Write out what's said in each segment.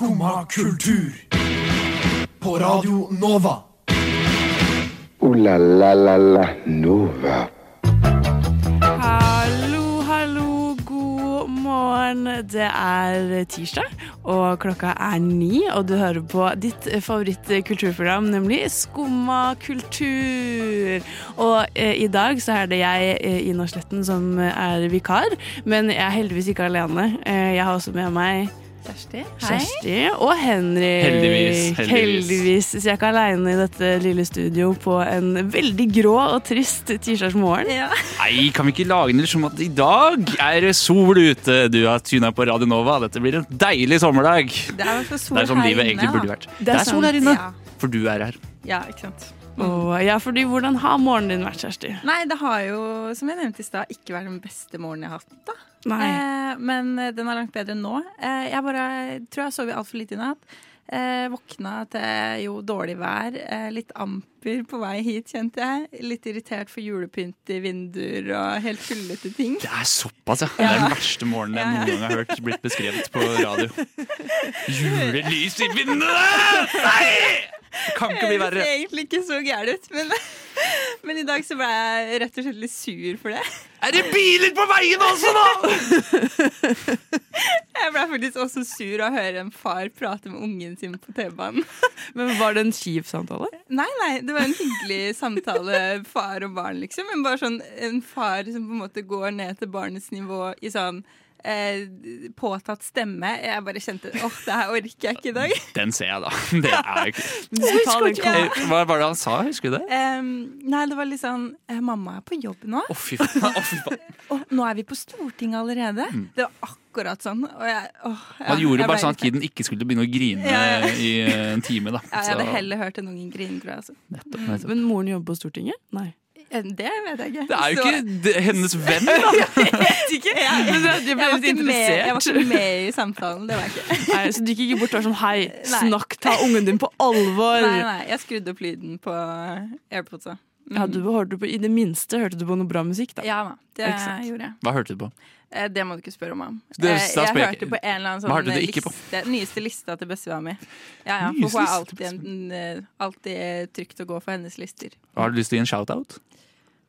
Skumma kultur. På Radio Nova. O-la-la-la-la Nova. Hallo, hallo, god morgen. Det er tirsdag, og klokka er ni, og du hører på ditt favorittkulturprogram, nemlig Skumma kultur. Og eh, i dag så er det jeg, eh, Ina Sletten, som er vikar, men jeg er heldigvis ikke alene. Eh, jeg har også med meg Kjersti. Kjersti og Henrik. Heldigvis, heldigvis. Heldigvis. Så jeg er ikke aleine i dette lille studio på en veldig grå og trist tirsdagsmorgen. Ja. Nei, kan vi ikke lage det som at i dag er det sol ute? Du har tuna på Radio Nova. Dette blir en deilig sommerdag. Det er Det er sånn her livet inne, egentlig burde vært. Det Det er er sol her inne, Ja. for du er her. ja, ikke sant. Og, ja, fordi hvordan har morgenen din vært, Kjersti? Nei, det har jo, som jeg nevnte i stad, ikke vært den beste morgenen jeg har hatt. da. Nei. Eh, men eh, den er langt bedre enn nå. Eh, jeg bare tror jeg sov altfor lite i natt. Eh, våkna til jo dårlig vær. Eh, litt amper på vei hit, kjente jeg. Litt irritert for julepynt i vinduer og helt tullete ting. Det er såpass, ja. Det er den verste morgenen jeg noen gang har hørt blitt beskrevet på radio. Julelys i vinduene! Nei! Kan ikke bli verre. Det ser egentlig ikke så gærent ut, men, men i dag så ble jeg rett og slett litt sur for det. Er det biler på veien også, da?! Jeg ble faktisk også sur av å høre en far prate med ungen sin på T-banen. Men Var det en kjip samtale? Nei, nei, det var en hyggelig samtale, far og barn, liksom. Men bare sånn en far som på en måte går ned til barnets nivå i sånn eh, påtatt stemme. Jeg bare kjente åh, det her orker jeg ikke i dag. Den ser jeg, da. Det er jo ikke Hva var det han sa? Husker du det? Um, nei, det var litt sånn eh, Mamma er på jobb nå. Å, fy faen. Oh, fy faen. Og nå er vi på Stortinget allerede. Det var akkurat sånn. Og jeg, åh, ja, Man gjorde jeg bare sånn at kiden ikke skulle begynne å grine Ja, ja. i eh, en time. da. ja, Jeg hadde heller hørt en ungen grine, tror jeg. Altså. Nettopp, nettopp. Men moren jobber på Stortinget? Nei. Eh, Det vet jeg ikke. Det er jo ikke hennes venn, da! Ikke? Jeg, jeg, ble jeg var, litt med, jeg var ikke med i samtalen. Det var jeg ikke. Nei, så du gikk ikke bort og var sånn Hei, snakk, ta ungen din på alvor. Nei, nei, jeg skrudde opp lyden på AirPodsa. Ja, du hørte på, I det minste hørte du på noe bra musikk, da. Ja det gjorde jeg. Hva hørte du på? Eh, Det må du ikke spørre om. Det- Eh, jeg jeg hørte på en eller annen sånn liste, nyeste lista til bestemora mi. Ja, ja, for hun er alltid, en, alltid trygt å gå for hennes lister. Har du lyst til å gi en shout-out?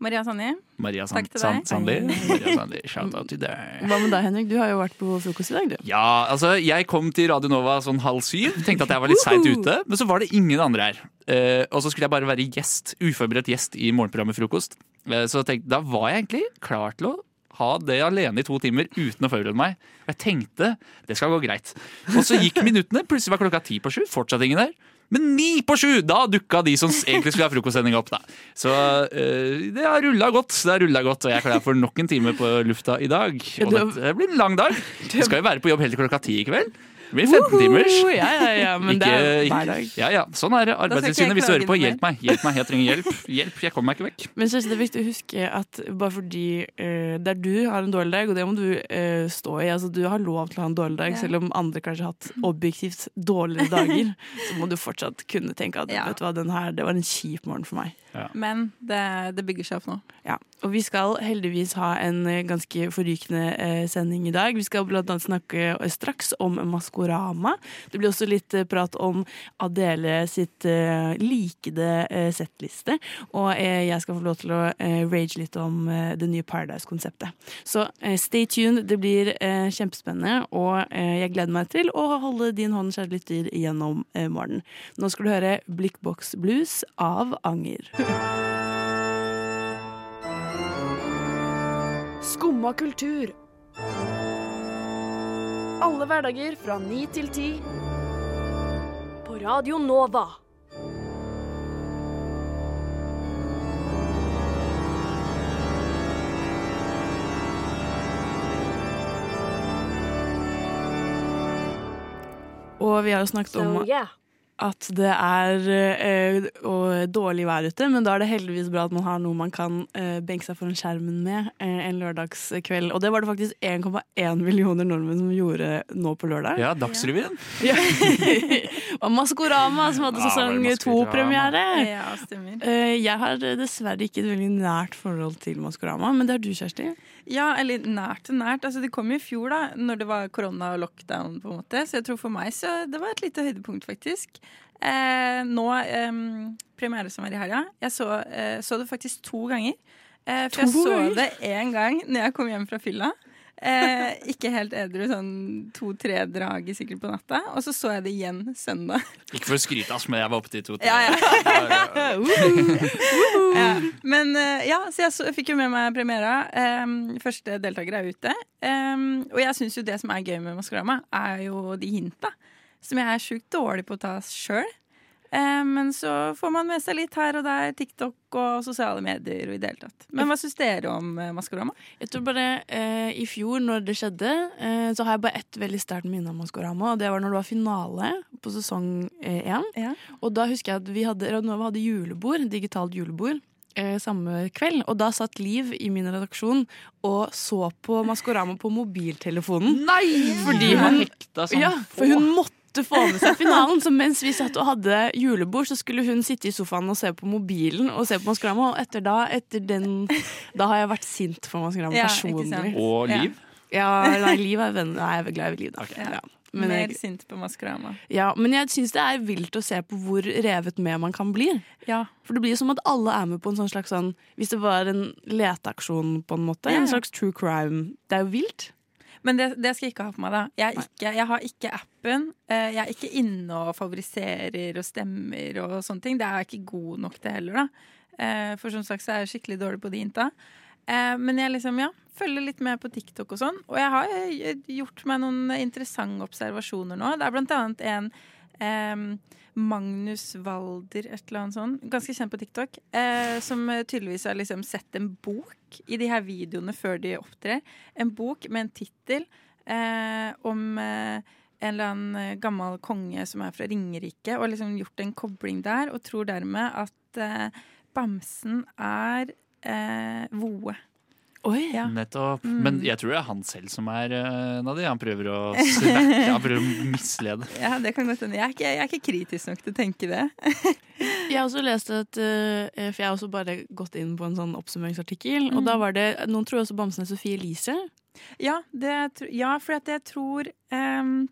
Maria Sandi. Maria San Takk til deg. Sand Sandli. Maria Sandli, shout-out til deg. Hva med deg, Henrik? Du har jo vært på frokost i dag, du. Ja, altså, jeg kom til Radio Nova sånn halv syv. Tenkte at jeg var litt seint ute, men så var det ingen andre her. Uh, og så skulle jeg bare være gjest, uforberedt gjest i morgenprogrammet Frokost. Uh, så tenkte, da var jeg egentlig klar til å ha det alene i to timer uten å forberede meg. Og jeg tenkte det skal gå greit. Og så gikk minuttene, plutselig var klokka ti på sju. Fortsatt ingen der. Men ni på sju! Da dukka de som egentlig skulle ha frokostsending opp. da. Så eh, det har rulla godt, det har rulla godt, og jeg er klar for nok en time på lufta i dag. Og det blir en lang dag. Skal jo være på jobb helt til klokka ti i kveld. Det blir 15 timers. Ja, ja, ja, men det er hver dag. Ja, ja, sånn er det. Arbeidstilsynet, hvis du hører på, hjelp meg. Hjelp meg, Jeg trenger hjelp. Hjelp, Jeg kommer meg ikke vekk. Men Kjersti, det er viktig å huske at bare fordi uh, det er du har en dårlig dag, og det må du uh, stå i altså Du har lov til å ha en dårlig dag, Ja. selv om andre kanskje har hatt objektivt dårligere dager. så må du fortsatt kunne tenke at Ja. vet du hva, den her, det var en kjip morgen for meg. Men det, det bygger seg opp nå. Ja, og vi skal heldigvis ha en eh, ganske forrykende eh, sending i dag. Vi skal blant annet snakke eh, straks om Maskorama. Det blir også litt eh, prat om Adele sitt eh, likede eh, settliste. Og eh, jeg skal få lov til å eh, rage litt om eh, det nye Paradise-konseptet. Så eh, stay tuned, det blir eh, kjempespennende, og eh, jeg gleder meg til å holde din hånd, kjære lytter, gjennom eh, morgenen. Nå skal du høre Blikkboks Blues av Anger. Skumma kultur. Alle hverdager fra ni til ti. På Radio Nova. Og vi har jo snakket om So yeah. At det er eh, dårlig vær ute, men da er det heldigvis bra at man har noe man kan eh, benke seg foran skjermen med eh, en lørdagskveld. Og det var det faktisk 1,1 millioner nordmenn som gjorde nå på lørdag. Ja, Dagsrevyen. Ja. og Maskorama, som hadde sesong to-premiere. Ja, stemmer. Eh, jeg har dessverre ikke et veldig nært forhold til Maskorama, men det har du, Kjersti. Ja, eller nært og nært. Altså, det kom i fjor, da, når det var korona og lockdown. på en måte Så jeg tror for meg så det var et lite høydepunkt, faktisk. Eh, nå, eh, premiere som var i helga, jeg så, eh, så det faktisk to ganger. Eh, for jeg så ganger? det én gang når jeg kom hjem fra fylla. Eh, ikke helt edru, sånn to-tre drag i sikkert på natta. Og så så jeg det igjen søndag. Ikke for å skryte, ass, men jeg var oppe til to. Ja, ja. Uh, Ja. Men eh, ja, så jeg, så, jeg fikk jo med meg premiera. Første deltaker er ute. Og jeg syns jo det som er gøy med Maskorama, er jo de hinta. Som jeg er sjukt dårlig på å ta sjøl. men så får man med seg litt her og der. TikTok og sosiale medier og i det hele tatt. Men hva syns dere om eh, Maskorama? Jeg tror bare eh, I fjor, når det skjedde, eh, så har jeg bare ett veldig sterkt minne om Maskorama. Og det var når det var finale på sesong én. Ja. Og da husker jeg at vi hadde, Radnova hadde julebord, digitalt julebord. Eh, samme kveld, og da satt Liv i min redaksjon og så på Maskorama på mobiltelefonen. Nei! Fordi Hun hun, hekta sånn. ja, for hun måtte få med seg finalen. Så mens vi satt og hadde julebord, så skulle hun sitte i sofaen og se på mobilen og se på Maskorama. Og etter da, etter den, da har jeg vært sint for Maskorama Ja, personlig. Og Liv. Ja, nei, Liv er venn. Nei, jeg er glad i Liv, da. Okay. Ja. Men, Mer jeg, sint på Maskorama. ja, men jeg syns det er vilt å se på hvor revet med man kan bli. Ja. For det blir som at alle er med på en sånn slags sånn Hvis det var en leteaksjon, på en måte. Ja. En slags true crime. Det er jo vilt. Men det, det skal jeg ikke ha på meg, da. Jeg, ikke, jeg har ikke appen. Eh, Jeg er ikke inne og favoriserer og stemmer og sånne ting. Det er jeg ikke god nok til heller, da. Eh, For som sagt så er jeg skikkelig dårlig på de hinta. Eh, Men jeg liksom, ja, følger litt med på TikTok og sånn. Og jeg har eh, gjort meg noen interessante observasjoner nå. Det er blant annet en em, Magnus Walder, et eller annet sånt, ganske kjent på TikTok, eh, som eh, tydeligvis har liksom sett en bok i de her videoene før de opptrer. En bok med en tittel eh, om eh, en eller annen eh, gammel konge som er fra Ringerike, og liksom gjort en kobling der, og tror dermed at eh, bamsen er Voe. Oi. Ja. Nettopp. Mm. Men jeg tror det er han selv som er en av de. Han prøver å han prøver å mislede. Ja, det kan godt hende. Jeg, er ikke- jeg er ikke kritisk nok til å tenke det. Jeg har også lest at eh, For jeg har også bare gått inn på en sånn oppsummeringsartikkel, og da var det Noen tror også Bamsen er Sofie Elise. Ja, det, ja for at jeg tror um,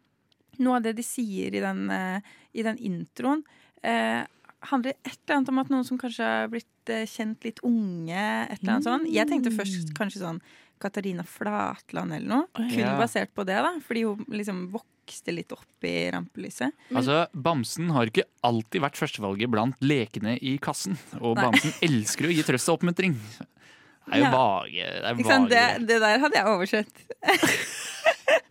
Noe av det de sier i den, uh, i den introen, uh, handler et eller annet om at noen som kanskje har blitt eh, kjent litt unge. et eller annet sånt. Jeg tenkte først kanskje sånn Katarina Flatland eller noe. Kun Ja. basert på det, da. Fordi hun liksom vokste litt opp i rampelyset. Altså, Bamsen har ikke alltid vært førstevalget blant lekene i kassen. Og Nei. Bamsen elsker å gi trøst og oppmuntring. Det er jo Ja. vage. Det er sant? Det, vage. det der hadde jeg oversett.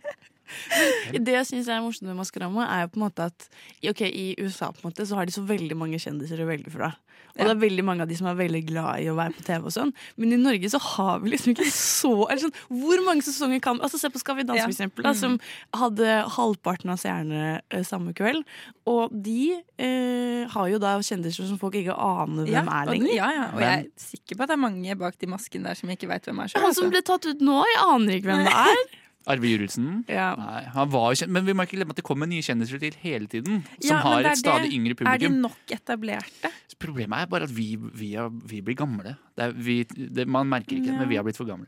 Det jeg syns er morsomt med Maskorama, er jo på en måte at i- ok, i USA på en måte, så har de så veldig mange kjendiser å velge fra. Og det er veldig mange av de som er veldig glad i å være på TV og sånn. Men i Norge så har vi liksom ikke så eller sånn, Hvor mange sesonger kan Altså Se på Skal vi danse, Ja. for eksempel, da, som hadde halvparten av seerne eh, samme kveld. Og de eh, har jo da kjendiser som folk ikke aner hvem er lenger. ja, ja, og jeg er sikker på at det er mange bak de maskene der som ikke veit hvem er sjøl. Han som ble tatt ut nå, jeg aner ikke hvem det er. Arve Juritzen. Ja. Nei, han var jo kjent, men vi må ikke glemme at det kommer nye kjendiser til hele tiden. Som Ja, har et stadig det. yngre Er de nok etablerte? Problemet er bare at vi, vi, er, vi blir gamle. Det er, vi, det, man merker ikke det, Ja. men vi har blitt for gamle.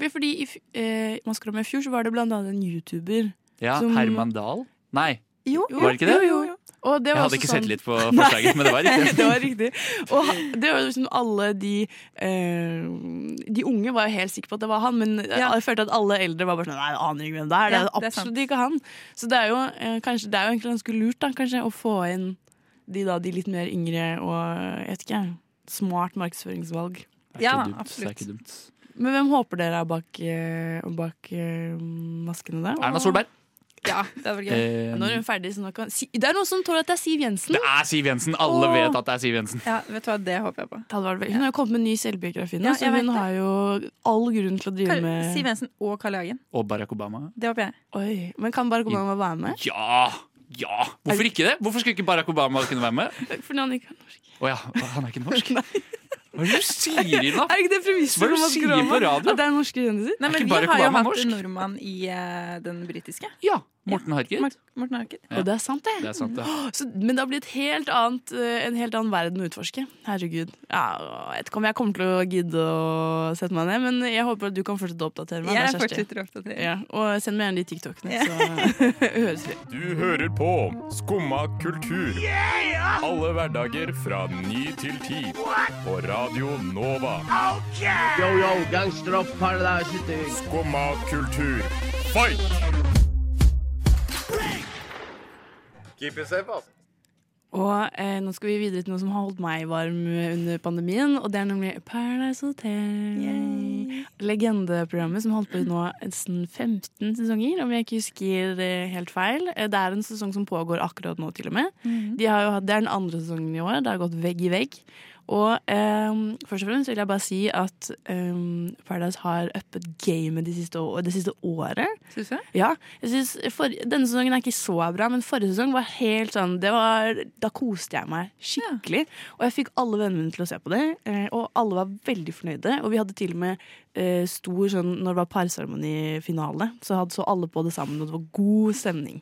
Fordi i eh, Maskorama i fjor så var det blant annet en YouTuber. Ja, Som- Herman Dahl? Nei, Jo, Var det ikke det? Jo, jo. jo. Jeg var hadde også ikke sånn- sett litt på forslaget, men det var riktig. det var riktig. Og det var liksom alle de eh, De unge var jo helt sikre på at det var han, men Ja. jeg følte at alle eldre var bare sånn Nei, jeg aner ikke hvem det er. Det Ja, er det er absolutt ikke han. Så det er jo eh, kanskje Det er jo egentlig ganske lurt da, kanskje, å få inn de da, de litt mer yngre og jeg vet ikke, smart markedsføringsvalg. Det er Ja, dumt, det er absolutt. ikke dumt. Men hvem håper dere er bak, eh, bak eh, maskene, der? Erna Solberg. Ja, det var gøy. Eh, Nå er hun ferdig, så nå kan si Det er noen som tror at det er Siv Jensen. det er Siv Jensen! Alle Åh. vet at det er Siv Jensen. Ja, vet du hva, det håper jeg på. Det hadde vært Hun har jo kommet med en ny selvbiografi nå, Ja, så hun det. har jo all grunn til å drive Kar- med Siv Jensen og Carl I. Hagen. Og Barack Obama. Det håper jeg. Oi, Men kan Barack Obama være med? Ja! Ja, hvorfor ikke det? Hvorfor skulle ikke Barack Obama kunne være med? Fordi han ikke er norsk. Å ja, han er ikke norsk. Hva er det du sier, Ina? Er ikke det premiss Hva er det du sier på radio? At det er norske kjendiser? Nei, men Vi har jo hatt en nordmann i uh, den britiske. Ja, Morten Harket. Mart- Morten Harket. Ja. Og det er sant, det. Det er sant, det. Så, men det har blitt helt annet, eh, en helt annen verden å utforske. Herregud. Ja, jeg vet ikke om jeg kommer til å gidde å sette meg ned, men jeg håper at du kan fortsette å oppdatere meg. Jeg fortsetter å oppdatere. Ja, og send meg gjerne de TikTokene, Ja. så høres vi. Du hører på Skumma kultur. Alle hverdager fra ny til ti. På Radio Nova. Yo, yo, gangsteropp, paradise, Skumma kultur. Fight! Keep it safe, altså. Og eh, nå skal vi videre til noe som har holdt meg varm under pandemien, og det er nemlig Paradise Hotel. Legendeprogrammet som holdt på i nå nesten 15 sesonger, om jeg ikke husker eh, helt feil. Eh, Det er en sesong som pågår akkurat nå, til og med. De har jo det er den andre sesongen i år. Det har gått vegg i vegg. Og um, først og fremst vil jeg bare si at um, Paradise har uppet gamet de siste, å- det siste året. Syns du? Ja, jeg synes for, Denne sesongen er ikke så bra, men forrige sesong var helt sånn det var, Da koste jeg meg skikkelig. Og jeg fikk alle vennene mine til å se på det, eh, og alle var veldig fornøyde. Og vi hadde til og med eh, stor sånn Når det var parseremonifinale, så hadde så alle på det sammen, og det var god stemning.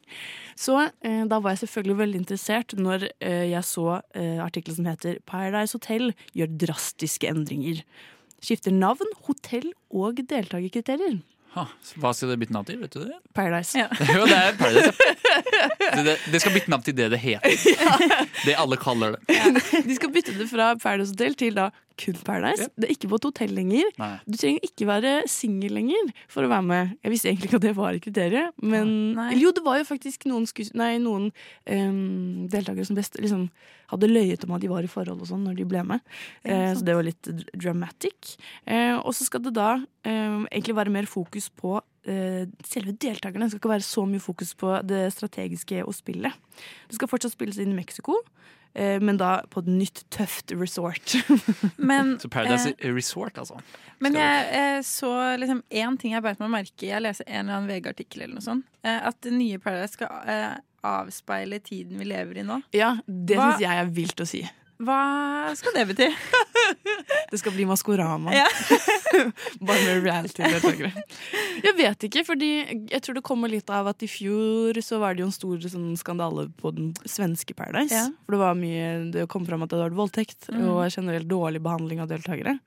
Så eh, da var jeg selvfølgelig veldig interessert når eh, jeg så eh, artikkelen som heter 'Paradise Hotel gjør drastiske endringer'. Skifter navn, hotell og deltakerkriterier. Ha, hva skal det bytte navn til? Vet du det? Paradise. Ja. Jo, det er Paradise. ja. Det, det, det skal bytte navn til det det heter. Det alle kaller det. De skal bytte det fra Paradise Hotel til da kun Paradise. Det er ikke på et hotell lenger. Nei. Du trenger ikke være singel lenger for å være med. Jeg visste egentlig ikke at det var et kriterium, men Nei. jo, det var jo faktisk noen, skus nei, noen um, deltakere som best, liksom, hadde løyet om at de var i forhold og sånn når de ble med. Eh, så det var litt dr- dramatic. Eh, og så skal det da em, egentlig være mer fokus på eh, selve deltakerne. Det skal ikke være så mye fokus på det strategiske og spillet. Det skal fortsatt spilles inn i Mexico. Eh, Men da på et nytt, tøft resort. Men, Så Paradise eh, Resort, altså. men Skal jeg eh, så liksom én ting jeg beit meg merke i. Jeg leser en eller annen VG-artikkel eller noe sånt. Eh, at det nye Paradise skal eh, avspeile tiden vi lever i nå. Ja, det syns jeg er vilt å si. Hva skal det bety? Det skal bli Maskorama. Ja. Bare med reality-deltakere. Jeg vet ikke, fordi jeg tror det kommer litt av at i fjor så var det jo en stor sånn, skandale på den svenske Paradise. Ja. For det var mye Det kom fram at det hadde vært voldtekt Mm. og generelt dårlig behandling av deltakere.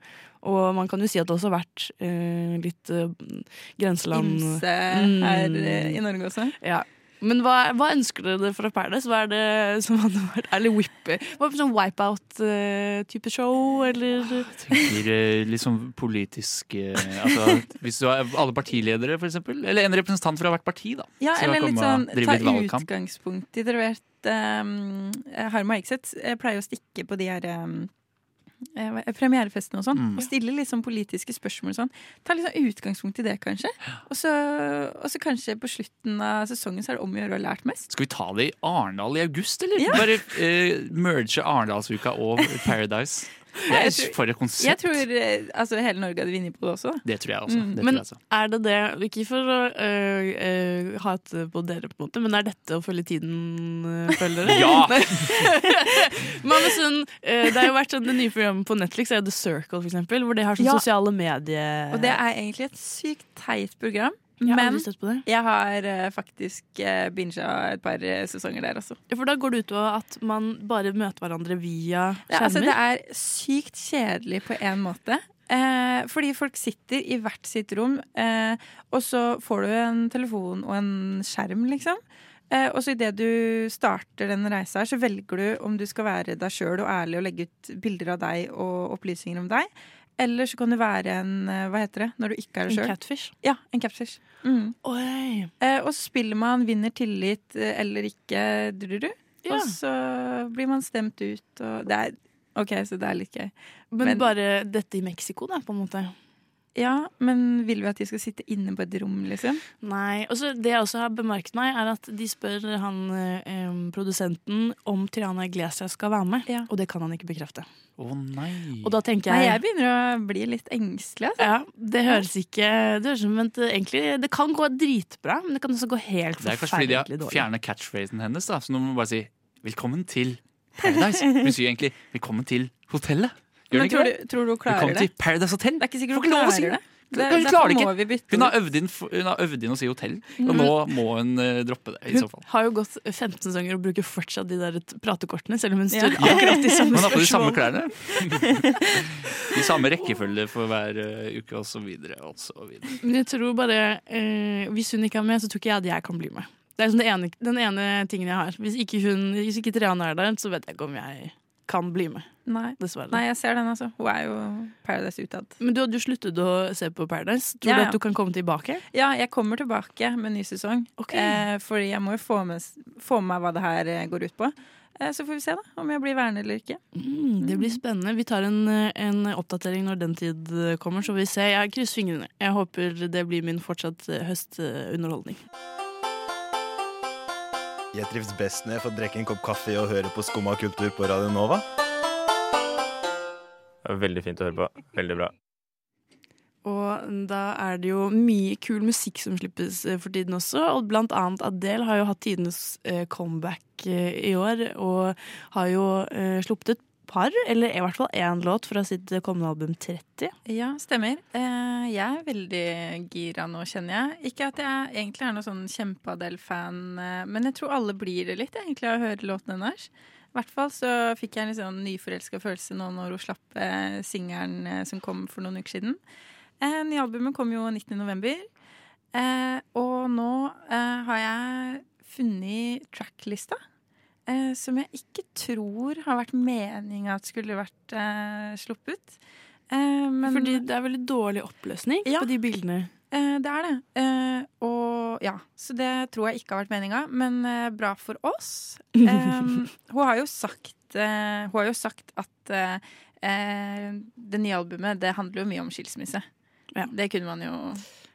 Og man kan jo si at det også har vært eh, litt eh, grenseland Ymse Mm. her i Norge også. Ja. Men hva, hva ønsker dere fra Paradise? Hva er det som hadde vært Eller Whip Hva er det sånn wipeout-type show, eller Tenker eh, litt sånn politisk eh, altså, Hvis du har alle partiledere, for eksempel. Eller en representant fra hvert parti, da. Ja, eller litt sånn ta litt utgangspunkt i Dere vet um, Harma Hegseth eh, pleier å stikke på de her um, eh, hva- og sånn, Mm. og stille litt sånn politiske spørsmål og sånn. Ta litt sånn utgangspunkt i det, kanskje. Og så, og så kanskje på slutten av sesongen så er det om å gjøre å ha lært mest. Skal vi ta det i Arendal i august, eller? Ja. Bare eh, merge Arendalsuka og Paradise. Det Jeg tror- for et konsept. Jeg tror eh, altså, hele Norge hadde vunnet på det også. Det tror jeg også. Mm. Det Men tror jeg også. er det det Ikke for å øh, øh, hate på dere, på en måte, men er dette å følge tiden, øh, følger dere? Ja! Men sånn, øh, det har jo vært sånn, Det nye programmet på Netflix er jo The Circle, for eksempel, hvor de har sånn Ja. sosiale medier Og det er egentlig et sykt teit program. Jeg har Men jeg har uh, faktisk uh, binga et par uh, sesonger der, også. Ja, For da går det ut på at man bare møter hverandre via Ja, altså, det er sykt kjedelig på en måte. Eh, fordi folk sitter i hvert sitt rom, eh, og så får du en telefon og en skjerm, liksom. Eh, og så idet du starter den reisa her, så velger du om du skal være deg sjøl og ærlig og legge ut bilder av deg og opplysninger om deg. Eller så kan du være en eh, Hva heter det når du ikke er det sjøl. En catfish. Ja, en catfish. Mm. Eh, og så spiller man vinner tillit eh, eller ikke, du-du-du. Ja. Og så blir man stemt ut, og det er OK, så det er litt gøy. Men, Men- bare dette i Mexico, da, på en måte. Ja, men vil vi at de skal sitte inne på et rom, liksom? Nei. Og så det jeg også har bemerket meg, er at de spør han eh, produsenten om Triana Iglesias skal være med, Ja. og det kan han ikke bekrefte. Å nei. Og da tenker jeg Nei, jeg, begynner å bli litt engstelig. Altså. ja, Det høres ikke Det høres som vent, egentlig Det kan gå dritbra, men det kan også gå helt forferdelig dårlig. Det er kanskje fordi de har fjerna catchphrasen hennes. da Så nå må man bare si 'velkommen til Paradise'. Hun sier egentlig 'velkommen til hotellet'. Gjør hun ikke tror det? du, tror du hun klarer det? Hun kom til Paradise Hotel. Det er ikke sikkert hun si klarer det. Hun klarer det ikke. vi bytte Hun har øvd inn, hun har øvd inn å si hotell, og nå må hun uh, droppe det. i så Hun fall har jo gått 15 sesonger og bruker fortsatt de der pratekortene, selv om hun Ja. står akkurat i samme Hun har på de samme klærne. I samme rekkefølge for hver uh, uke, og så videre. Og så videre. Men jeg tror bare uh, Hvis hun ikke er med, så tror ikke jeg at jeg kan bli med. Det er liksom det ene, den ene tingen jeg har. Hvis ikke, hun, hvis ikke Triana er der, så vet jeg ikke om jeg kan bli med. Nei. Dessverre. Nei, jeg ser den, altså. Hun er jo Paradise utad. Men du, du sluttet å se på Paradise. Tror Ja, du at du kan komme tilbake? Ja, jeg kommer tilbake med ny sesong. Okay. Eh, fordi jeg må jo få med, få med meg hva det her eh, går ut på. Eh, så får vi se da, om jeg blir værende eller ikke. Mm, det blir spennende. Vi tar en, en oppdatering når den tid eh, kommer, så får vi se. Jeg krysser fingrene. Jeg håper det blir min fortsatt eh, høstunderholdning. Jeg trives best når jeg får drikke en kopp kaffe og høre på Skumma kultur på Radio Nova. Veldig fint å høre på. Veldig bra. Og da er det jo mye kul musikk som slippes eh, for tiden også. Og blant annet Adele har jo hatt tidenes eh, comeback eh, i år, og har jo sluppet et par, eller i hvert fall én låt fra sitt kommende album 30. Ja, stemmer. Eh, jeg er veldig gira nå, kjenner jeg. Ikke at jeg egentlig er noen sånn kjempe-Adele-fan, eh, men jeg tror alle blir det litt, egentlig, av å høre låten hennes. I hvert fall så fikk jeg en sånn nyforelska følelse nå når hun slapp eh, singelen som kom for noen uker siden. Eh, nye albumet kom jo 19. november. Eh, og nå har jeg funnet tracklista. Eh, som jeg ikke tror har vært meninga at skulle vært eh, sluppet. Eh, men Fordi det er veldig dårlig oppløsning Ja. på de bildene. eh, det er det. Eh, og ja, så det tror jeg ikke har vært meninga, men eh, bra for oss. Hun har jo sagt, hun har jo sagt at det nye albumet det handler jo mye om skilsmisse. Ja. Det kunne man jo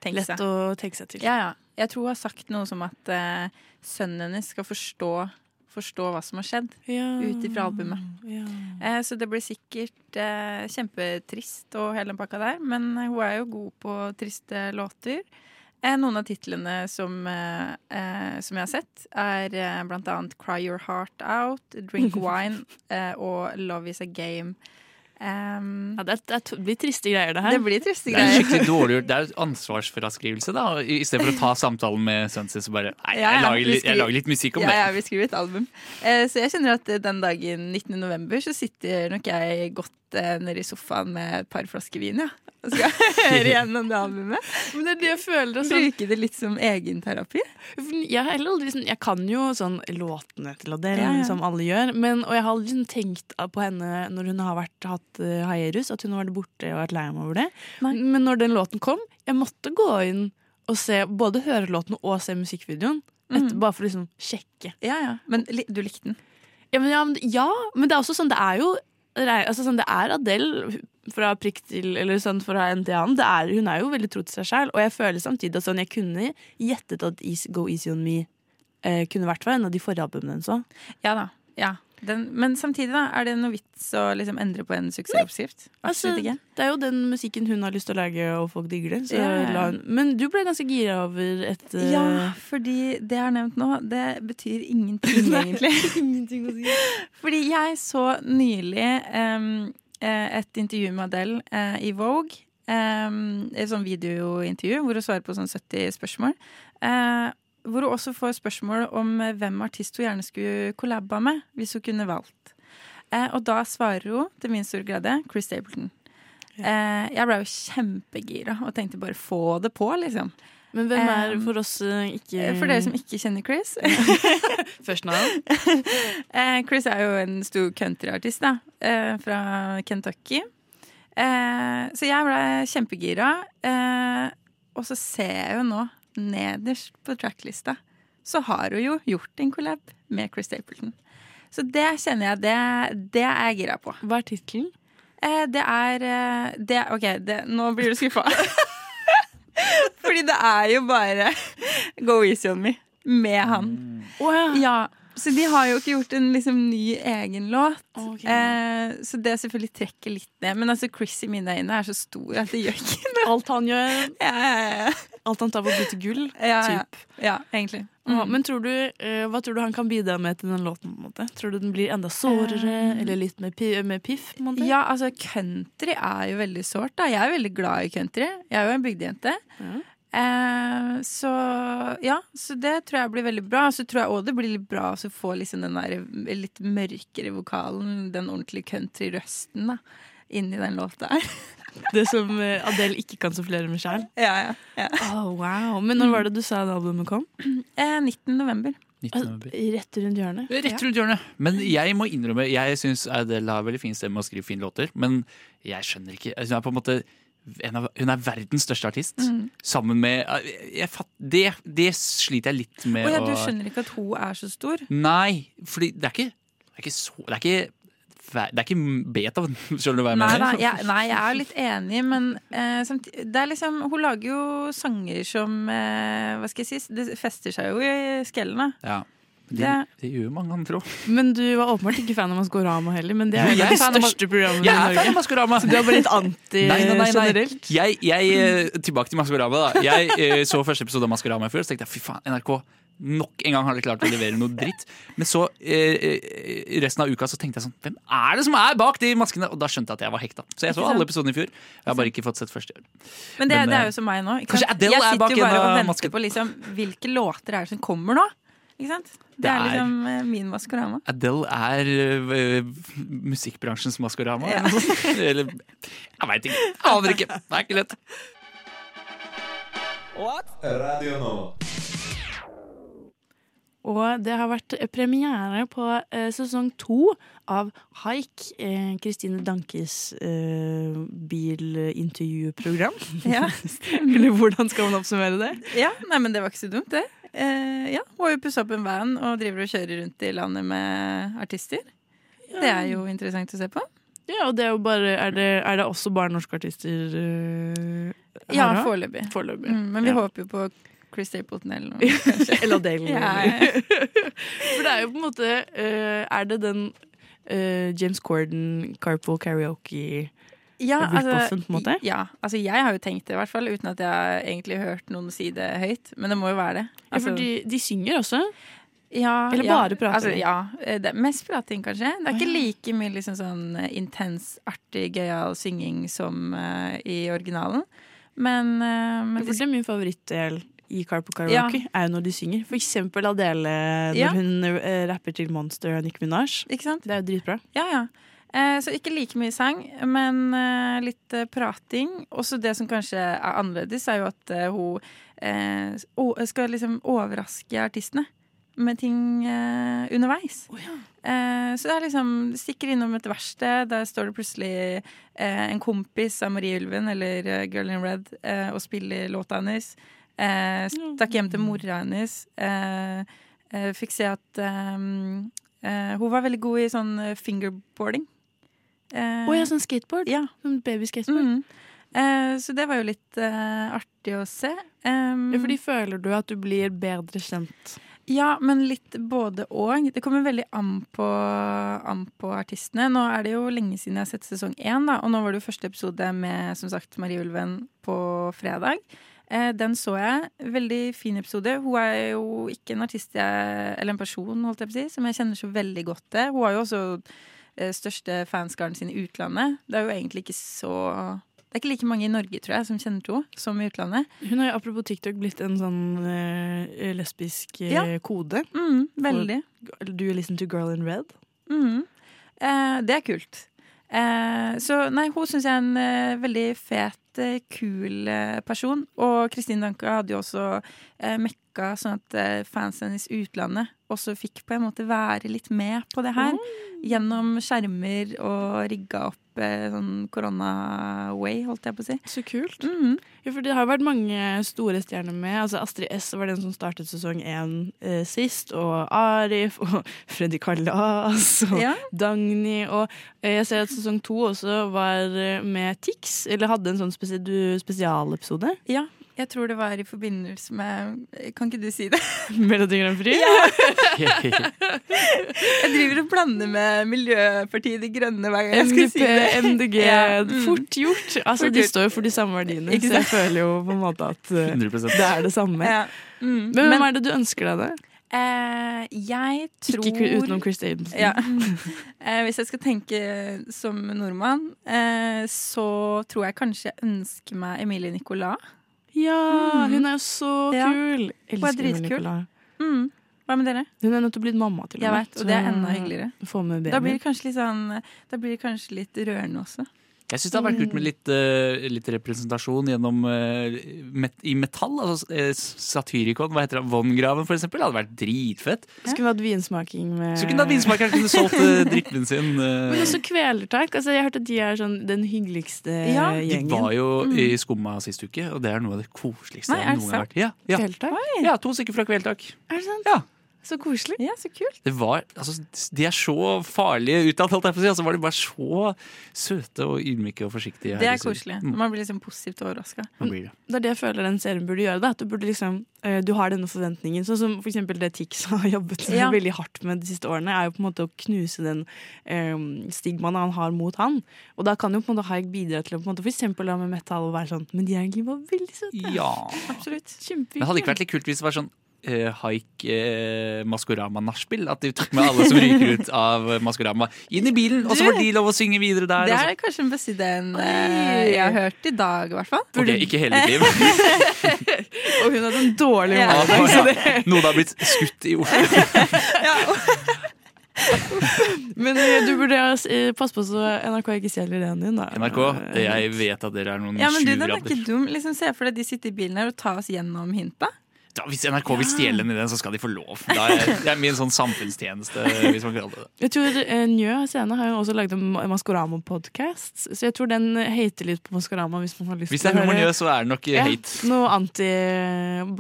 tenke Lett seg. å tenke seg til. Ja, ja. Jeg tror hun har sagt noe som at eh, sønnen hennes skal forstå, forstå hva som har skjedd. Ja. Ut ifra albumet. Ja. Eh, så det blir sikkert eh, kjempetrist og hele den pakka der, men eh, hun er jo god på triste låter. Eh, noen av titlene som, eh, eh, som jeg har sett, er blant annet Cry Your Heart Out, Drink Wine eh, og Love Is A Game. Um, Ja, det, er, det blir triste greier, det her. det blir triste Det er skikkelig dårlig gjort. Det er ansvarsfraskrivelse, da. I i stedet for å ta samtalen med Sunset så bare Nei, jeg ja, lager, vi litt, jeg lager litt musikk om Ja, det. ja, vi skriver et album. Uh, så jeg kjenner at den dagen 19. november så sitter nok jeg godt eh, nede i sofaen med et par flasker vin, ja. Og skal høre gjennom det albumet. Men det er det jeg føler. Sånn, Bruke det litt som egenterapi. jeg, har heller aldri, sånn, jeg kan jo sånn låtene til Adele, Ja, ja. som alle gjør. Men, og jeg har aldri sånn, tenkt på henne når hun har vært, hatt uh, hierus, at hun har vært borte og vært lei meg over det. Nei. Men når den låten kom, jeg måtte gå inn og se, både høre låten og se musikkvideoen. Etter, Mm. Bare for å liksom sjekke. Ja, ja. Men du likte den? Ja men, ja, men, det er også sånn, det er jo altså, sånn, Det er Adele fra prikk til Eller sånn fra en til annen. Er, hun er jo veldig tro til seg sjæl, og jeg føler samtidig at sånn, jeg kunne gjettet at Go Easy On Me eh, kunne vært fra en av de forrige albumene hennes òg. Ja da. Ja. Den, men samtidig, da, er det noe vits å liksom endre på en suksessoppskrift? Altså, det er jo den musikken hun har lyst til å lage, og folk digger det. Hun, men du ble ganske gira over et uh... Ja, fordi det jeg har nevnt nå, det betyr ingenting, egentlig. Ingenting å si. Fordi jeg så nylig eh, et intervju med Adele uh, i Vogue. Um, et sånn videointervju hvor hun svarer på sånn 70 spørsmål. Eh, hvor hun også får spørsmål om eh, hvem artist hun gjerne skulle collaba med, hvis hun kunne valgt. Eh, og da svarer hun, til min store glede, Chris Stapleton. Eh, jeg ble jo kjempegira og tenkte bare få det på, liksom. Men hvem er Um, for oss eh, ikke For dere som ikke kjenner Chris. Først navn? Chris er jo en stor countryartist da, fra Kentucky. Så jeg ble kjempegira. Og så ser jeg jo nå, nederst på tracklista, så har hun jo gjort en collab med Chris Stapleton. Så det kjenner jeg, det, det er jeg gira på. Hva er tittelen? Eh, det er eh, det, OK, det, nå blir du skuffa. Fordi det er jo bare Go Easy On Me med han. ja. Så de har jo ikke gjort en liksom, ny egen låt. Eh, så det selvfølgelig trekker litt ned. Men altså, Chris i mine øyne er så stor at det gjør ikke noe. Alt han gjør, Ja, ja, ja. alt han tar for å bli til gull. Typ. ja egentlig. Ja, Mm. men tror du, eh, hva tror du han kan bidra med til den låten? Tror du den blir enda sårere, um, eller litt mer, pi mer piff? Ja, altså country er jo veldig sårt. Jeg er veldig glad i country. Jeg er jo en bygdejente. Ja. Eh, så ja, så det tror jeg blir veldig bra. Så tror jeg òg det blir litt bra å få liksom den der litt mørkere vokalen, den ordentlige country-røsten, da, inn i den låta her. Det som eh, Adele ikke kan sufflere med sjæl? Ja, ja, ja. Oh, wow. Men når var det du sa det albumet kom? Eh, 19. november. 19. november. Rett rundt hjørnet. Rett rundt hjørnet. Men jeg må innrømme, jeg syns Adele har veldig fin stemme og skriver fine låter, men jeg skjønner ikke Hun er på en måte av, hun er verdens største artist. Mm. Sammen med fatt, det, det sliter jeg litt med Å ja, du skjønner ikke at hun er så stor? Nei, for det er ikke Det er ikke så Det er ikke, det er ikke Beethoven, skjønner du hva jeg Nei, mener? jeg, nei, jeg er litt enig, men eh, samtidig, det er liksom, hun lager jo sanger som eh, Hva skal jeg si? Det fester seg jo i skellene. Ja. Det, Det- det gjør mange andre òg. Men du var åpenbart ikke fan av Maskorama heller, men det er Jo, det største programmet i er fan av Norge. Så du er bare litt anti Nei, nei, nei, generelt? Jeg, jeg, eh, tilbake til Maskorama. da Jeg eh, så første episode av Maskorama i fjor, så tenkte jeg fy faen, NRK nok en gang har de klart å levere noe dritt. Men så eh, eh, resten av uka så tenkte jeg sånn Hvem er det som er bak de maskene? Og da skjønte jeg at jeg var hekta. Så jeg så alle episodene i fjor. Jeg har bare ikke fått sett første. Men det, Men, det er jo som meg nå. jeg er sitter jo bare og venter på liksom, hvilke låter er det som kommer nå. Ikke sant? Det, Det er er- liksom eh, min Maskorama. Adele er uh, musikkbransjens Maskorama. Ja. eller noe sånt. Eller Jeg veit ikke. Aner ikke. Det er ikke lett. Radio nå. Og det har vært premiere på eh, sesong to av Haik, eh, Kristine Dankes eh, bilintervjuprogram. Ja. Eller hvordan skal man oppsummere det? Ja, nei, men det var ikke så dumt, det. Eh, ja, har jo pussa opp en van og driver og kjører rundt i landet med artister. Det er jo interessant å se på. Ja, og det er jo bare Er det, er det også bare norske artister? uh, Ja, her da? foreløpig. Mm, men vi Ja. håper jo på Chris Stapleton eller noe. kanskje. Eller. Ja, ja. For det er jo på en måte uh, Er det den uh, James Corden carpool karaoke Ja, rip-offen, på en måte? ja, altså jeg har jo tenkt det, i hvert fall, uten at jeg har egentlig hørt noen si det høyt. Men det må jo være det. Ja, Altså, for de, de synger også. ja, eller ja, bare Altså, ja, eh, det er mest prating, kanskje. Det er ikke ja. like mye liksom sånn eh, intens, artig, gøyal synging som uh, i originalen. Men, uh, men For det er min favorittdel i Carpool Karaoke, er jo når de synger. For eksempel Adele når Ja. hun uh, rapper til Monster og Nicki Minaj. Ikke sant? Det er jo dritbra. Ja, ja. Eh, så ikke like mye sang, men eh, litt eh, prating. Også det som kanskje er annerledes, er jo at hun skal liksom overraske artistene med ting underveis. underveis. ja. så det er liksom stikker innom et verksted, der står det plutselig en kompis av Marie Ylven eller Girl in Red og spiller låta hennes. Stakk hjem til mora hennes. Fikk se at hun var veldig god i sånn eh, Eh, Å ja, sånn skateboard? ja. Sånn babyskateboard. Mm. Eh, så det var jo litt eh, artig å se. Um, Ja, fordi føler du at du blir bedre kjent? Ja, men litt både og. Det kommer veldig an på, an på artistene. Nå er det jo lenge siden jeg har sett sesong én, da, og nå var det jo første episode med som sagt Marie Ulven på fredag. Eh, den så jeg. Veldig fin episode. Hun er jo ikke en artist jeg, eller en person holdt jeg på å si, som jeg kjenner så veldig godt til. Hun har jo også eh, største fanskaren sin i utlandet. Det er jo egentlig ikke så Det er ikke like mange i Norge, tror jeg, som kjenner til henne, som i utlandet. Hun har jo apropos TikTok blitt en sånn eh, lesbisk eh, Ja. kode. Mm, veldig. Do you listen to Girl in Red? Mm. Eh, det er kult. Eh, så nei, hun syns jeg er en eh, veldig fet, eh, kul eh, person. Og Kristin Danke hadde jo også eh, mekka sånn at eh, fansen i utlandet også fikk på en måte være litt med på det her. Gjennom skjermer og rigga opp eh, sånn korona-way, holdt jeg på å si. Så kult. Mhm. Ja, for det har jo vært mange store stjerner med. Altså Astrid S var den som startet sesong én eh, sist. Og Arif og Freddy Kalas og Ja. Dagny. Og eh, jeg ser at sesong to også var med Tix. Eller hadde en sånn spesialepisode. Ja, jeg tror det var i forbindelse med Kan ikke du si det? Melodi Grand Prix. Jeg driver og blander med Miljøpartiet De Grønne hver gang jeg skal MDP, si det. MDG. Ja, mm. Fort gjort. Altså, Fort de gjort. står jo for de samme verdiene, Ikke så jeg føler jo på en måte at eh, 100 det er det samme. Ja. Mm. Men hvem er det du ønsker deg det? Eh, jeg tror Ikke utenom Chris Davidson. Ja. Eh, hvis jeg skal tenke som nordmann, eh, så tror jeg kanskje jeg ønsker meg Emilie Nicolas. Ja, Mm. hun er jo så Ja. kul! Hun er dritkul. Mm. Hva med dere? Hun er nettopp blitt mamma til og med, vet, og det er enda hyggeligere. Da blir sånn Da blir det kanskje litt rørende også. Jeg syns det hadde vært kult med litt, eh, litt representasjon gjennom eh, met i metall. Altså uh, Satyricon, hva heter det? Vongraven, for eksempel. Det hadde vært dritfett. Skulle vi hatt vinsmaking med Så kunne vinsmakeren kunne solgt uh, drikken sin. eh. Men også Kvelertak. Altså, jeg har hørt at de er sånn den hyggeligste Ja, de var jo Mm. i Skumma sist uke, og det er noe av det koseligste Nei, er jeg det noen gang har vært. Ja, ja. Ja, to stykker fra Kvelertak. Er det sant? Ja. Så koselig. Ja, så kult. Det var, altså, de er så farlige utad, holdt jeg på å si. Og så var de bare så søte og ydmyke og forsiktige. Det er koselig. Mm, Man blir liksom positivt overraska. det? Det er det jeg føler den serien burde gjøre. Da. At du, burde liksom, eh, du har denne forventningen. Sånn som for eksempel det Tix har jobbet Ja. veldig hardt med de siste årene, er jo på en måte å knuse den um, stigmaen han har mot han. Og da kan jo på en måte Haik bidra til å på en måte for eksempel da med metal være sånn Men de er egentlig bare veldig søte. Ja. Absolutt. Kjempefint. Men hadde ikke vært litt kult hvis det var sånn uh, haik uh, Maskorama-nachspiel? At de tok med alle som ryker ut av eh, Maskorama, inn i bilen, og så får de lov å synge videre der. Det er kanskje den beste ideen uh, jeg har hørt i dag, i hvert fall. Ok, ikke hele liv. Og hun hadde en dårlig Ja. morgen. Ah, ja. Noen har blitt skutt i Oslo. Men eh, du burde eh, passe på så NRK ikke stjeler ideen din. Da. NRK, jeg vet at dere er noen Ja, men du, den er ikke dum. Liksom, Se for deg de sitter i bilen her og tar oss gjennom hinta. Da, hvis NRK vil stjele den ideen, så skal de få lov. Da er, det er min sånn samfunnstjeneste, hvis man kaller det det. Jeg tror eh, Njø scene har jo også laget en Maskorama-podkast, så jeg tror den hater litt på Maskorama. Hvis man har lyst Hvis det er humor njø, så er det nok eh, Ja, hate. Noe anti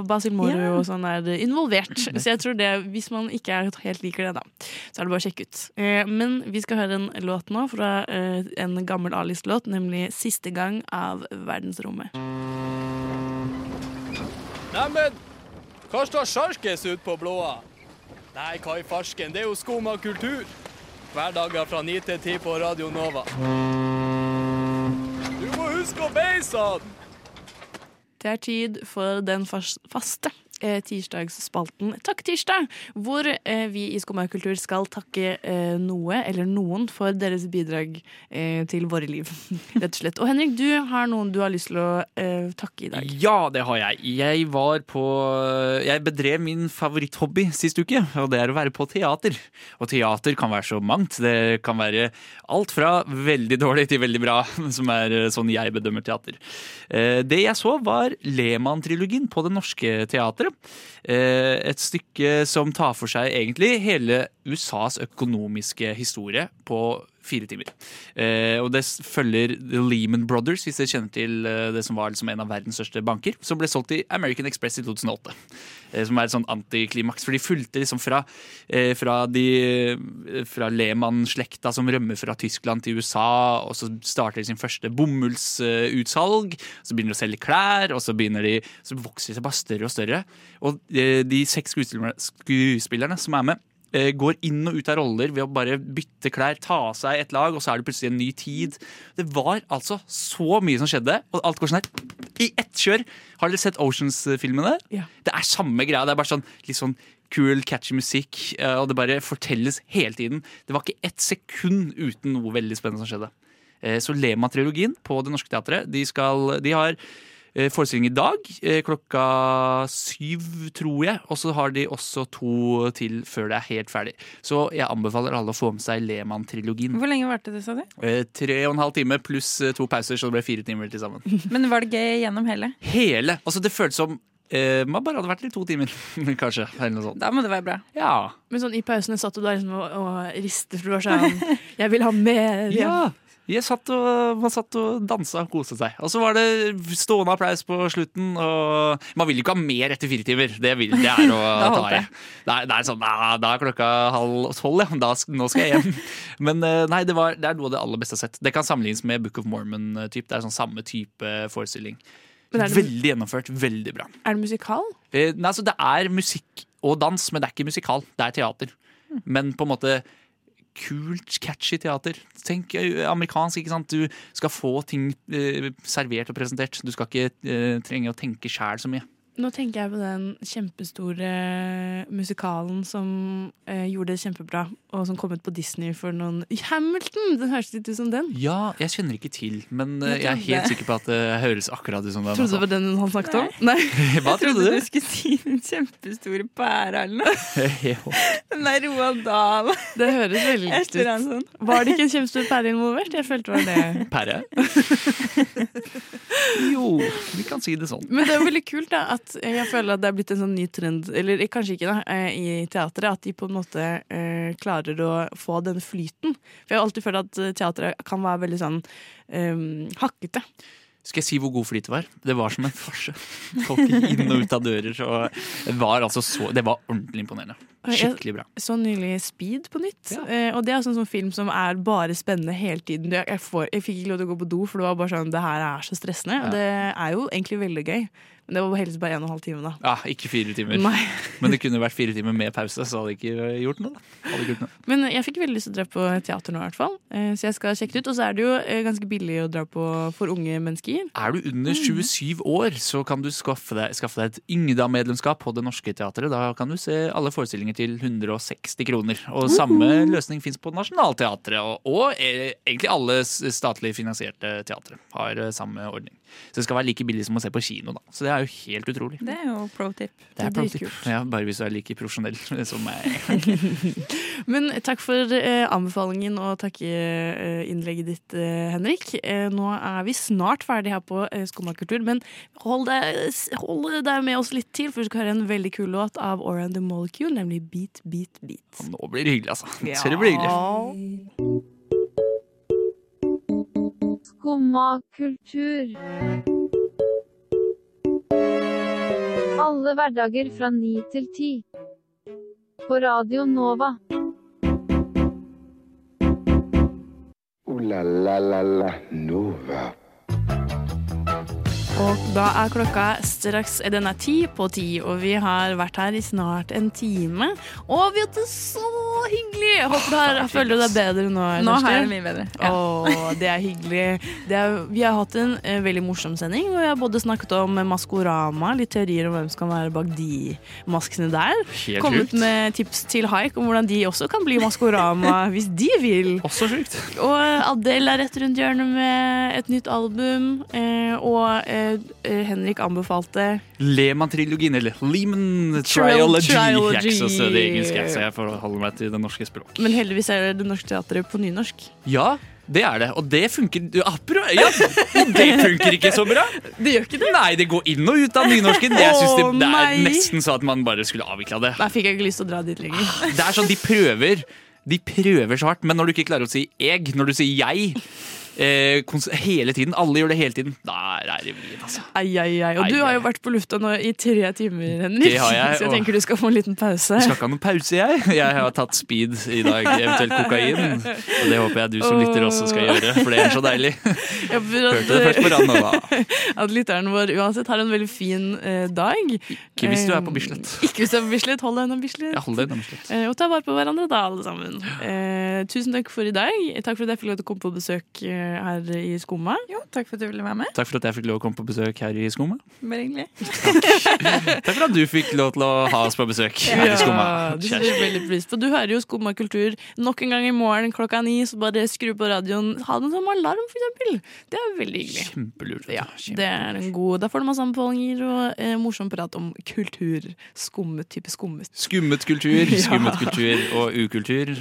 Basil Moro Ja. og sånn er involvert. Så jeg tror det, hvis man ikke er helt liker det, da, så er det bare å sjekke ut. Eh, Men vi skal høre en låt nå fra eh, en gammel A-list-låt, nemlig 'Siste gang' av Verdensrommet. Neimen, hva står sjarkes ut på blåa? Nei, hva i farsken, det er jo skum av kultur. Hverdager fra 9 til 10 på Radio Nova. Du må huske å beise han! Det er tid for den fas- faste tirsdagsspalten Takk tirsdag, hvor eh, vi i Skumma kultur skal takke eh, noe eller noen for deres bidrag eh, til våre liv, rett og slett. Og Henrik, du har noen du har lyst til å eh, takke i dag. Ja, det har jeg. Jeg var på Jeg bedrev min favoritthobby sist uke, og det er å være på teater. Og teater kan være så mangt. Det kan være alt fra veldig dårlig til veldig bra, som er eh, sånn jeg bedømmer teater. Eh, Det jeg så, var Lehmann-trilogien på Det Norske Teatret. Eh, Et stykke som tar for seg egentlig hele USAs økonomiske historie på fire timer. Eh, og det følger The Lehman Brothers, hvis dere kjenner til eh, det som var liksom en av verdens største banker, som ble solgt til American Express i 2008. Eh, som er et sånn antiklimaks, for de fulgte liksom fra, eh, fra, de, eh, fra Lehmann-slekta som rømmer fra Tyskland til USA, og så starter de sin første bomullsutsalg, så begynner de å selge klær, og så, de, så vokser de seg bare større og større. Og eh, de seks skuespillerne, som er med, går inn og ut av roller ved å bare bytte klær, ta av seg et lag, og så er det plutselig en ny tid. Det var altså så mye som skjedde, og alt går sånn her i ett kjør. Har dere sett Oceans-filmene? Ja. Det er samme greia. Det er bare sånn litt sånn cool, catchy musikk, eh, og det bare fortelles hele tiden. Det var ikke ett sekund uten noe veldig spennende som skjedde. Eh, Så Lema-trilogien på Det Norske Teatret, de, skal, de har eh, forestilling i dag eh, klokka syv, tror jeg. Og så har de også to til før det er helt ferdig. Så jeg anbefaler alle å få med seg Lehmann-trilogien. Hvor lenge varte det, sa du? Eh, Tre og en halv time pluss eh, to pauser, så det ble fire timer til sammen. Men var det gøy gjennom hele? Hele! Altså Det føltes som eh, man bare hadde vært der i to timer, kanskje. Eller noe sånt. Da må det være bra. Ja. Men sånn i pausene satt du der liksom og, og ristet, for du var sånn Jeg vil ha mer! Ja. Satt og, man satt og dansa og koste seg. Og så var det stående applaus på slutten. Og man vil jo ikke ha mer etter fire timer. Det, vil, det er å ta i. det. Er, det er sånn, da, Da er klokka halv tolv, ja. Da, nå skal jeg hjem. Men eh, nei, det, var, det er noe av det aller beste jeg har sett. Det kan sammenlignes med Book of Mormon-typ. Det er sånn samme type forestilling. Veldig gjennomført. Veldig bra. Er det musikal? Eh, nei, altså, det er musikk og dans, men det er ikke musikal. Det er teater. Men på en måte kult, catchy teater. Tenk amerikansk, ikke sant. Du skal få ting eh, servert og presentert. Du skal ikke eh, trenge å tenke sjæl så mye. Nå tenker jeg på den kjempestore musikalen som eh, gjorde det kjempebra, og som kom ut på Disney for noen Hamilton! Den høres litt ut som den. Ja, jeg kjenner ikke til, men eh, Jeg jeg er helt sikker på at det høres akkurat ut som den. Trodde du det altså. var den han snakket om? Nei. Hva Jeg trodde du? du skulle si den kjempestore pæra eller noe. Den der Roald Dahl. Det høres veldig likt ut. sånn. Var det ikke en kjempestor pære involvert? Jeg følte det var det. Pære? jo, vi kan si det sånn. Men det er veldig kult da, at jeg føler at det er blitt en sånn ny trend, eller kanskje ikke da, eh, i teatret, at de på en måte eh, klarer å få den flyten. For jeg har alltid følt at eh, teatret kan være veldig sånn eh, hakkete. Skal jeg si hvor god flyt det var? Det var som en farse. Folk gikk inn og ut av dører. Så det var altså så Det var ordentlig imponerende. Skikkelig bra. Jeg så nylig Speed på nytt. Ja. og det er sånn, sånn film som er bare spennende hele tiden. Jeg, jeg, får, jeg fikk ikke lov til å gå på do, for det var bare sånn Det her er så stressende. Og Ja. det er jo egentlig veldig gøy. Men det var heldigvis bare en og en halv time, da. Ja, ikke fire timer. Nei. Men det kunne vært fire timer med pause, så hadde jeg ikke gjort noe. da. Hadde gjort noe. Men jeg fikk veldig lyst til å dra på teater nå, i hvert fall. Eh, Så jeg skal sjekke det ut. Og så er det jo eh, ganske billig å dra på for unge mennesker. Er du under 27 år, så kan du skaffe deg, skaffe deg et Yngda-medlemskap på Det Norske Teatret. Da kan du se alle forestillinger til 160 kroner. Og samme løsning fins på Nationaltheatret. Og, og eh, egentlig alle statlig finansierte teatre har samme ordning. Så det skal være like billig som å se på kino, da. Så det er jo helt utrolig. Det er jo pro tip. Det er pro tip. Ja, bare hvis du er like profesjonell som meg. Men takk for eh, anbefalingen og takkeinnlegget ditt, eh, Henrik. Eh, nå er vi snart ferdig her på eh, Skomakultur, men hold deg, hold deg med oss litt til, for vi skal høre en veldig kul låt av Aura and the Molecule, nemlig Beat, Beat, Beat. Nå blir det hyggelig, altså. Ja. Så det blir hyggelig. Skumma kultur. Alle hverdager fra ni til ti. På Radio Nova. O-la-la-la-la Nova. Og da er klokka straks Den er ti på ti, og vi har vært her i snart en time. Og vi har hatt det så hyggelig! Jeg håper du har, føler du deg bedre nå. Nå har jeg det mye bedre. Ja. Åh, det er hyggelig. Det er, vi har hatt en eh, veldig morsom sending. Hvor vi har både snakket om Maskorama, litt teorier om hvem som kan være bak de maskene der. Helt Kommet sjukt. med tips til Haik om hvordan de også kan bli Maskorama hvis de vil. Også sjukt. Og Adele er rett rundt hjørnet med et nytt album. Eh, og eh, eh, Henrik anbefalte Lehmann-trilogien, eller Lehman Triology. Triology. Jeg er så sted engelsk, jeg, så jeg får holde meg til det norske språk. Men heldigvis er det Det Norske Teatret på nynorsk. Ja, det er det. Og det funker du, ja, og det funker ikke så bra. Det gjør ikke det? Nei, det går inn og ut av nynorsken. Jeg synes det, det er nesten så at man bare skulle avvikla det. Nei, fikk jeg ikke lyst til å dra dit lenger. Det er sånn, De prøver De prøver så hardt, men når du ikke klarer å si 'eg', når du sier 'jeg' eh, hele tiden, alle gjør det hele tiden, Der er det vrient, altså. Ai, ai, ai. Og Ai, du har jo vært på lufta nå i tre timer, Henrik. Det har jeg, Så jeg og- tenker du skal få en liten pause. Du skal ikke ha noen pause, jeg. Jeg har tatt speed i dag, eventuelt kokain. Og det håper jeg du som lytter også skal gjøre, for det er så deilig. Ja, at- Hørte det først på Ranova. At lytteren vår uansett har en veldig fin eh, dag. Ikke hvis du er på Bislett. Eh, Ikke hvis du er på Bislett. Hold deg unna Bislett. Ja, hold deg unna Bislett. Eh, og ta vare på hverandre da, alle sammen. Eh, tusen takk for i dag. Takk for at jeg fikk lov til å komme på besøk eh, her i Skumma. Jo, takk for at du ville være med. Takk for at jeg fikk lov å komme på besøk her i Skumma. Bare hyggelig. Takk for at du fikk lov til å ha oss på besøk her i Skumma. det setter vi veldig pris på. Du hører jo Skumma kultur nok en gang i morgen klokka ni, så bare skru på radioen. Ha den som alarm, for eksempel. Det er veldig hyggelig. Kjempelurt. Ja, det er en god Da får du masse anbefalinger og eh, morsom prat om kultur. Skummet, type skummet. Skummet kultur, Ja. skummet kultur og ukultur.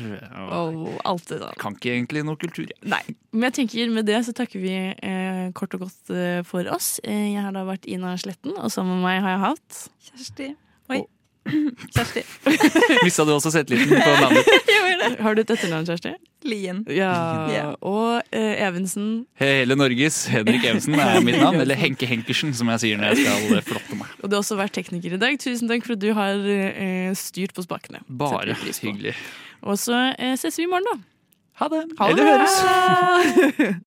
Og Og alt det da. kan ikke egentlig noe kultur. jeg. Nei. Men jeg tenker med det så takker vi eh, kort og godt eh, for oss. Eh, jeg har da vært Ina Sletten, og sammen med meg har jeg hatt Kjersti. Oi. Kjersti. Mista du også selvtilliten på navnet? Har du et etternavn, Kjersti? Lien. Ja. yeah. Og eh, Evensen. Hele Norges Henrik Evensen er mitt navn. Eller Henke Henkersen, som jeg sier når jeg skal eh, flotte meg. Og du har også vært tekniker i dag. Tusen takk for at du har eh, styrt på spakene. Bare hyggelig. Og så eh, ses vi i morgen, da. Ha det. Ha Eller høres.